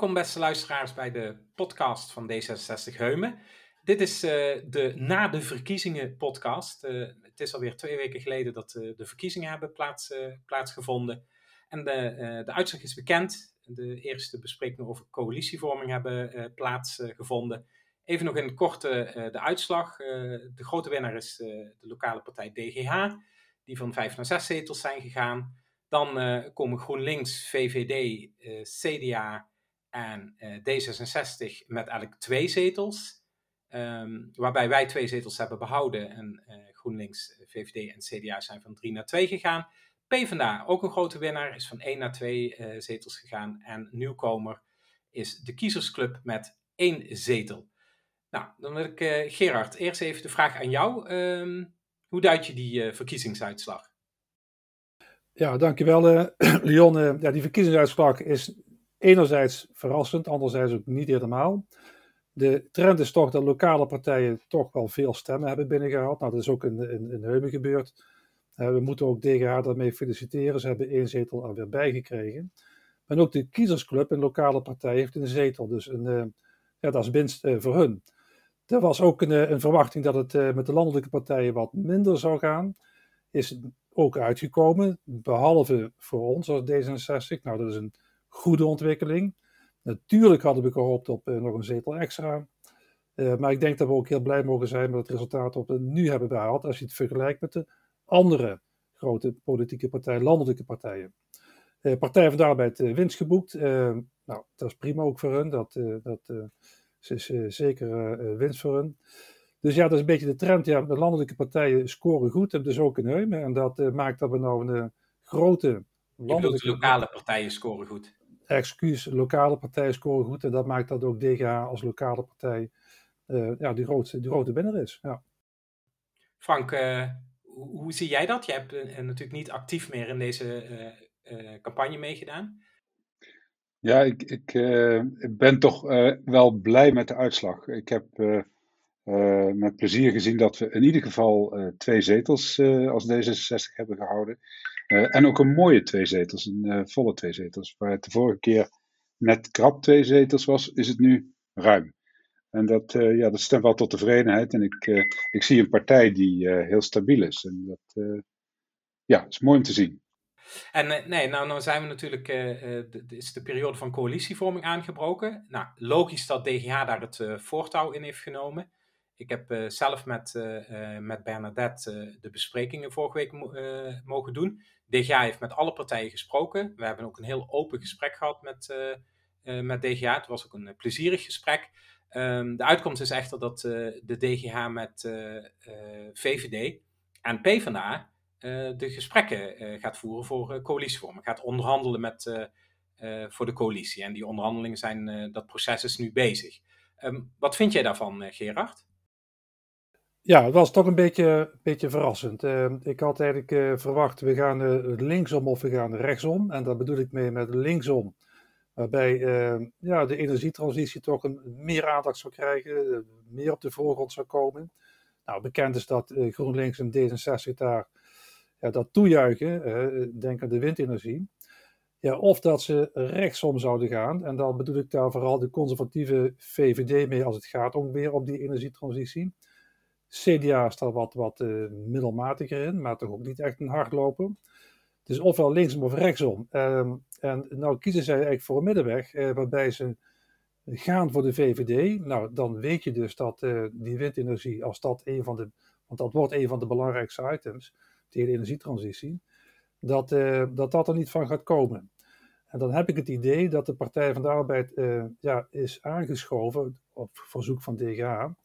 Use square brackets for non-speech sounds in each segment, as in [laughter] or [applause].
Welkom beste luisteraars bij de podcast van D66 Heumen. Dit is uh, de na de verkiezingen podcast. Uh, het is alweer twee weken geleden dat uh, de verkiezingen hebben plaats, plaatsgevonden. En de, de uitslag is bekend. De eerste besprekingen over coalitievorming hebben plaatsgevonden. Even nog in het korte de uitslag. de grote winnaar is de lokale partij DGH, die van vijf naar zes zetels zijn gegaan. Dan komen GroenLinks, VVD, CDA en D66 met eigenlijk twee zetels. Um, waarbij wij twee zetels hebben behouden en uh, GroenLinks, VVD en CDA zijn van drie naar twee gegaan. PvdA, ook een grote winnaar, is van één naar twee uh, zetels gegaan. En nieuwkomer is de Kiezersclub met één zetel. Nou, dan wil ik uh, Gerard eerst even de vraag aan jou. Um, hoe duid je die verkiezingsuitslag? Ja, dankjewel [clears throat] Leon. ja, die verkiezingsuitslag is enerzijds verrassend, anderzijds ook niet helemaal. De trend is toch dat lokale partijen toch wel veel stemmen hebben binnengehaald. Nou, dat is ook in, in, in Heumen gebeurd. Uh, we moeten ook DGH daarmee feliciteren. Ze hebben één zetel alweer bijgekregen. En ook de kiezersclub, een lokale partij, heeft een zetel. Dus een, uh, ja, dat is winst uh, voor hun. Er was ook een, een verwachting dat het met de landelijke partijen wat minder zou gaan. Is ook uitgekomen, behalve voor ons als D66. Nou, dat is een goede ontwikkeling. Natuurlijk hadden we gehoopt op uh, nog een zetel extra. Uh, maar ik denk dat we ook heel blij mogen zijn met het resultaat dat we nu hebben behaald. Als je het vergelijkt met de andere grote politieke partijen, landelijke partijen. Uh, Partij van de Arbeid winst geboekt. nou, dat is prima ook voor hun. Dat, dat is zeker winst voor hun. Dus ja, dat is een beetje de trend. Ja, de landelijke partijen scoren goed. En dus ook in Heumen. En dat maakt dat we nou een grote landelijke... De lokale partijen scoren goed excuus, lokale partijen scoren goed. En dat maakt dat ook DGA als lokale partij uh, ja, die, grootste, die grote winnaar is. Ja. Frank, uh, hoe, zie jij dat? Je hebt uh, natuurlijk niet actief meer in deze campagne meegedaan. Ja, ik, ik, ik ben toch wel blij met de uitslag. Ik heb met plezier gezien dat we in ieder geval twee zetels als D66 hebben gehouden. Uh, en ook een mooie twee zetels, een uh, volle twee zetels. Waar het de vorige keer net krap twee zetels was, is het nu ruim. En dat, uh, ja, dat stemt wel tot tevredenheid. En ik, ik zie een partij die heel stabiel is. En dat ja, is mooi om te zien. En nee, nou, nou zijn we natuurlijk, de, is de periode van coalitievorming aangebroken. Nou, logisch dat DGH daar het voortouw in heeft genomen. Ik heb uh, zelf met, uh, met Bernadette de besprekingen vorige week mogen doen. DGA heeft met alle partijen gesproken. We hebben ook een heel open gesprek gehad met, met DGA. Het was ook een plezierig gesprek. Um, de uitkomst is echter dat de DGA met VVD en PvdA de gesprekken gaat voeren voor coalitievorming. Gaat onderhandelen met, voor de coalitie. En die onderhandelingen zijn, dat proces is nu bezig. Um, wat vind jij daarvan, Gerard? Ja, het was toch een beetje, beetje verrassend. Uh, ik had eigenlijk uh, verwacht, we gaan uh, linksom of we gaan rechtsom. En daar bedoel ik mee met linksom. Waarbij ja, de energietransitie toch een, meer aandacht zou krijgen, eh, meer op de voorgrond zou komen. Nou, bekend is dat GroenLinks en D66 daar ja, dat toejuichen. denk aan de windenergie. Ja, of dat ze rechtsom zouden gaan. En dan bedoel ik daar vooral de conservatieve VVD mee als het gaat om weer op die energietransitie. CDA staat wat, wat uh, middelmatiger in, maar toch ook niet echt een hardloper. Dus ofwel linksom of rechtsom. Uh, en nou kiezen zij eigenlijk voor een middenweg, uh, waarbij ze gaan voor de VVD. Nou, dan weet je dus dat uh, die windenergie, als dat een van de, want dat wordt een van de belangrijkste items, de hele energietransitie, dat, dat dat er niet van gaat komen. En dan heb ik het idee dat de Partij van de Arbeid ja, is aangeschoven op verzoek van DGA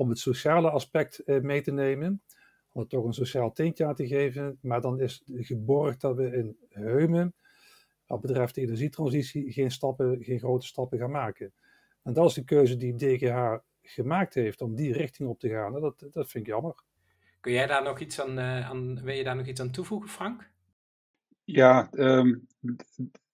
om het sociale aspect eh, mee te nemen. Om het toch een sociaal tintje aan te geven. Maar dan is geborgd dat we in Heumen, wat betreft de energietransitie, geen, stappen, geen grote stappen gaan maken. En dat is de keuze die DGH gemaakt heeft om die richting op te gaan. dat, dat vind ik jammer. Kun jij daar nog iets aan, uh, aan, wil je daar nog iets aan toevoegen, Frank? Ja, um,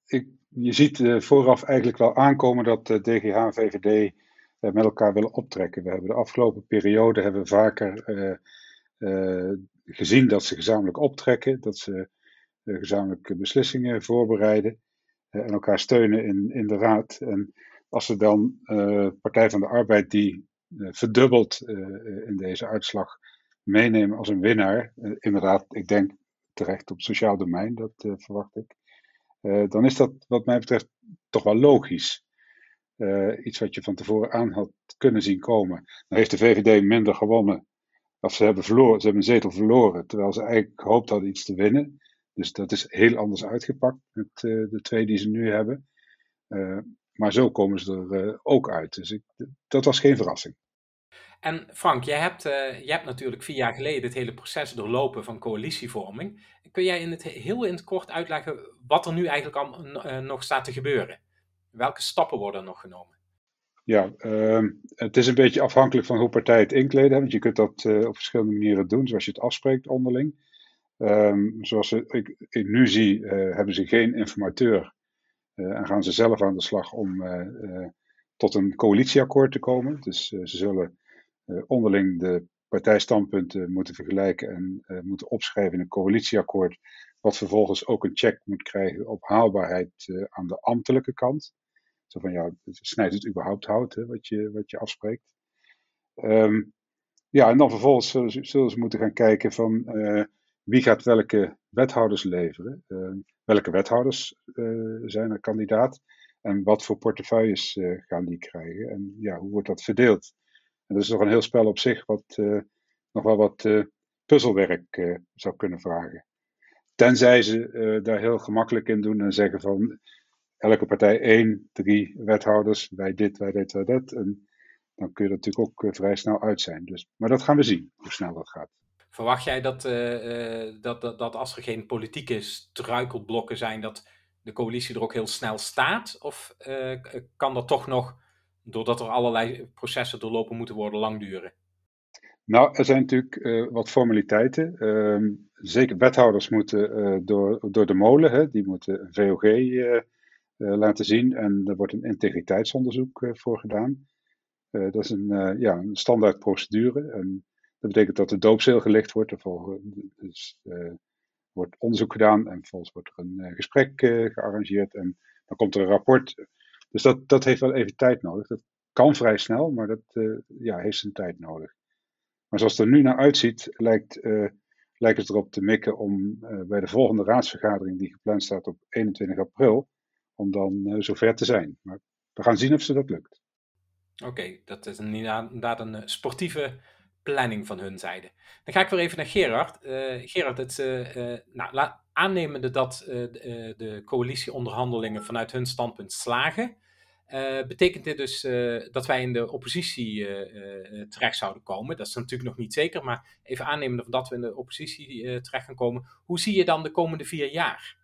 ik, je ziet uh, vooraf eigenlijk wel aankomen dat uh, DGH en VVD uh, met elkaar willen optrekken. We hebben de afgelopen periode hebben we vaker eh, eh, gezien dat ze gezamenlijk optrekken, dat ze gezamenlijke beslissingen voorbereiden. en elkaar steunen in, in de raad. En als ze dan Partij van de Arbeid die verdubbelt in deze uitslag meenemen als een winnaar, inderdaad, ik denk terecht op sociaal domein, dat verwacht ik. dan is dat wat mij betreft toch wel logisch. Iets wat je van tevoren aan had kunnen zien komen. Dan heeft de VVD minder gewonnen of ze hebben verloren, ze hebben een zetel verloren, terwijl ze eigenlijk gehoopt hadden iets te winnen. Dus dat is heel anders uitgepakt met uh, de twee die ze nu hebben. Uh, maar zo komen ze er ook uit. Dus ik, dat was geen verrassing. En Frank, jij hebt, hebt natuurlijk vier jaar geleden het hele proces doorlopen van coalitievorming. Kun jij in het, heel in het kort uitleggen wat er nu eigenlijk al, nog staat te gebeuren? Welke stappen worden nog genomen? Ja, uh, het is een beetje afhankelijk van hoe partijen het inkleden. Want je kunt dat uh, op verschillende manieren doen, zoals je het afspreekt onderling. Um, zoals ik, ik, nu zie, uh, hebben ze geen informateur. Uh, en gaan ze zelf aan de slag om tot een coalitieakkoord te komen. Dus ze zullen onderling de partijstandpunten moeten vergelijken en moeten opschrijven in een coalitieakkoord. Wat vervolgens ook een check moet krijgen op haalbaarheid aan de ambtelijke kant. Zo van ja, snijdt het überhaupt hout hè, wat, je, wat je afspreekt. Um, ja, en dan vervolgens zullen ze, moeten gaan kijken van uh, wie gaat welke wethouders leveren. Uh, welke wethouders uh, zijn er kandidaat en wat voor portefeuilles gaan die krijgen en ja, hoe wordt dat verdeeld. En dat is nog een heel spel op zich wat nog wel wat puzzelwerk zou kunnen vragen. Tenzij ze daar heel gemakkelijk in doen en zeggen van elke partij één, drie wethouders, wij dit, wij dit, wij dat. En dan kun je er natuurlijk ook eh, vrij snel uit zijn. Dus, maar dat gaan we zien, hoe snel dat gaat. Verwacht jij dat, uh, dat, dat, dat als er geen politieke struikelblokken zijn, dat de coalitie er ook heel snel staat? Of uh, kan dat toch nog, doordat er allerlei processen doorlopen moeten worden, lang duren? Nou, er zijn natuurlijk uh, wat formaliteiten. Uh, zeker wethouders moeten door, door de molen, hè, die moeten een VOG eh, laten zien. En er wordt een integriteitsonderzoek eh, voor gedaan. Eh, dat is een, ja, een standaard procedure. En dat betekent dat de doopzeel gelegd wordt. Er dus, wordt onderzoek gedaan en vervolgens wordt er een gesprek gearrangeerd. En dan komt er een rapport. Dus dat, dat heeft wel even tijd nodig. Dat kan vrij snel, maar dat ja, heeft zijn tijd nodig. Maar zoals het er nu naar uitziet, lijkt, uh, lijkt het erop te mikken om bij de volgende raadsvergadering, die gepland staat op 21 april, om dan uh, zover te zijn. Maar we gaan zien of ze dat lukt. Oké, dat is inderdaad een eh, sportieve planning van hun zijde. Dan ga ik weer even naar Gerard. Uh, Gerard, het, nou, aannemende dat de, de coalitieonderhandelingen vanuit hun standpunt slagen, betekent dit dus dat wij in de oppositie terecht zouden komen? Dat is natuurlijk nog niet zeker, maar even aannemende dat we in de oppositie terecht gaan komen, hoe zie je dan de komende vier jaar?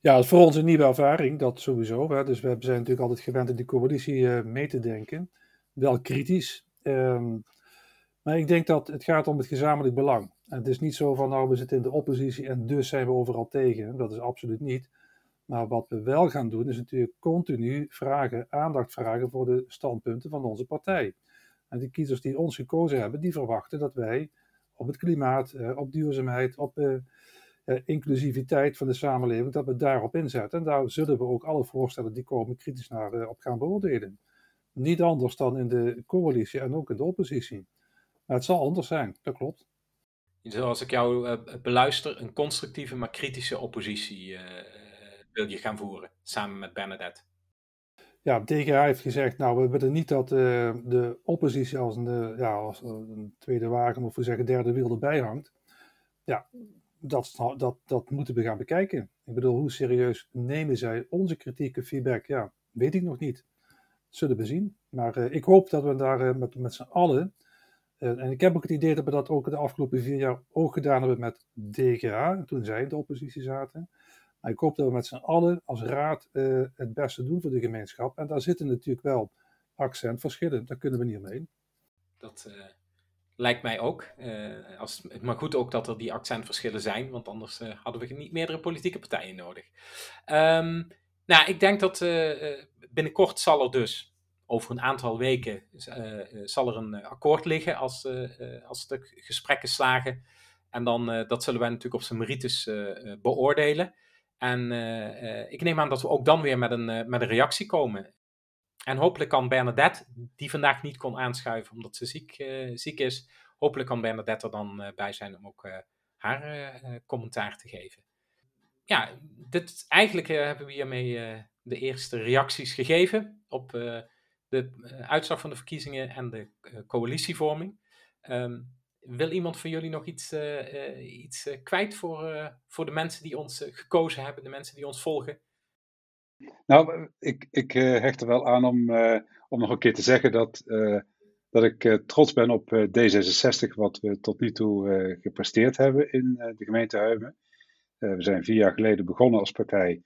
Ja, het is voor ons een nieuwe ervaring, dat sowieso. Hè. Dus we zijn natuurlijk altijd gewend in de coalitie uh, mee te denken. Wel kritisch. Um, maar ik denk dat het gaat om het gezamenlijk belang. En het is niet zo van, nou, we zitten in de oppositie en dus zijn we overal tegen. Dat is absoluut niet. Maar wat we wel gaan doen, is natuurlijk continu vragen, aandacht vragen voor de standpunten van onze partij. En de kiezers die ons gekozen hebben, die verwachten dat wij op het klimaat, uh, op duurzaamheid, op eh, inclusiviteit van de samenleving, dat we daarop inzetten. En daar zullen we ook alle voorstellen die komen kritisch naar uh, op gaan beoordelen. Niet anders dan in de coalitie en ook in de oppositie. Maar het zal anders zijn, dat klopt. Zoals ik jou uh, beluister, een constructieve maar kritische oppositie wil je gaan voeren, samen met Bernadette. Ja, DGA heeft gezegd, nou, we willen niet dat de oppositie als een, ja, als een tweede wagen, of we zeggen derde wiel erbij hangt. Ja, dat, dat, dat moeten we gaan bekijken. Ik bedoel, hoe serieus nemen zij onze kritieke feedback? Ja, weet ik nog niet. Zullen we zien. Maar uh, ik hoop dat we daar uh, met, met z'n allen. Uh, en ik heb ook het idee dat we dat ook de afgelopen vier jaar ook gedaan hebben met DGA, toen zij in de oppositie zaten. Maar ik hoop dat we met z'n allen als raad het beste doen voor de gemeenschap. En daar zitten natuurlijk wel accentverschillen. Daar kunnen we niet omheen. Dat Lijkt mij ook. Uh, als, maar goed ook dat er die accentverschillen zijn, want anders uh, hadden we niet meerdere politieke partijen nodig. Um, nou, ik denk dat uh, binnenkort zal er dus, over een aantal weken, zal er een akkoord liggen als, als de gesprekken slagen. En dan, dat zullen wij natuurlijk op zijn merites beoordelen. En ik neem aan dat we ook dan weer met een, met een reactie komen. En hopelijk kan Bernadette, die vandaag niet kon aanschuiven omdat ze ziek, ziek is, hopelijk kan Bernadette er dan bij zijn om ook haar commentaar te geven. Ja, dit, eigenlijk hebben we hiermee de eerste reacties gegeven op de uitslag van de verkiezingen en de coalitievorming. Um, wil iemand van jullie nog iets, iets kwijt voor, voor de mensen die ons gekozen hebben, de mensen die ons volgen? Nou, ik, ik hecht er wel aan om, om nog een keer te zeggen dat, dat ik trots ben op D66, wat we tot nu toe gepresteerd hebben in de gemeente Huimen. we zijn vier jaar geleden begonnen als partij.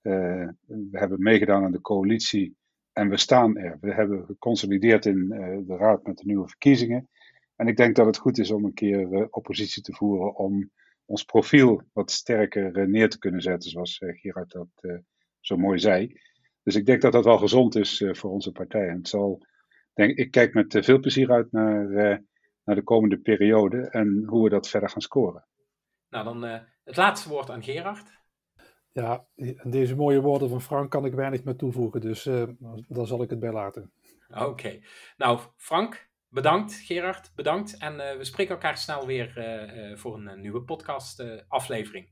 we hebben meegedaan aan de coalitie en we staan er. We hebben geconsolideerd in de raad met de nieuwe verkiezingen. En ik denk dat het goed is om een keer oppositie te voeren om ons profiel wat sterker neer te kunnen zetten, zoals Gerard dat zo mooi zei. Dus ik denk dat dat wel gezond is voor onze partij. En het zal, denk, ik kijk met veel plezier uit naar, naar de komende periode en hoe we dat verder gaan scoren. Nou, dan het laatste woord aan Gerard. Ja, en deze mooie woorden van Frank kan ik weinig meer toevoegen, dus daar zal ik het bij laten. Oké. Nou, Frank, Bedankt Gerard, bedankt. En uh, we spreken elkaar snel weer uh, uh, voor een nieuwe podcast aflevering.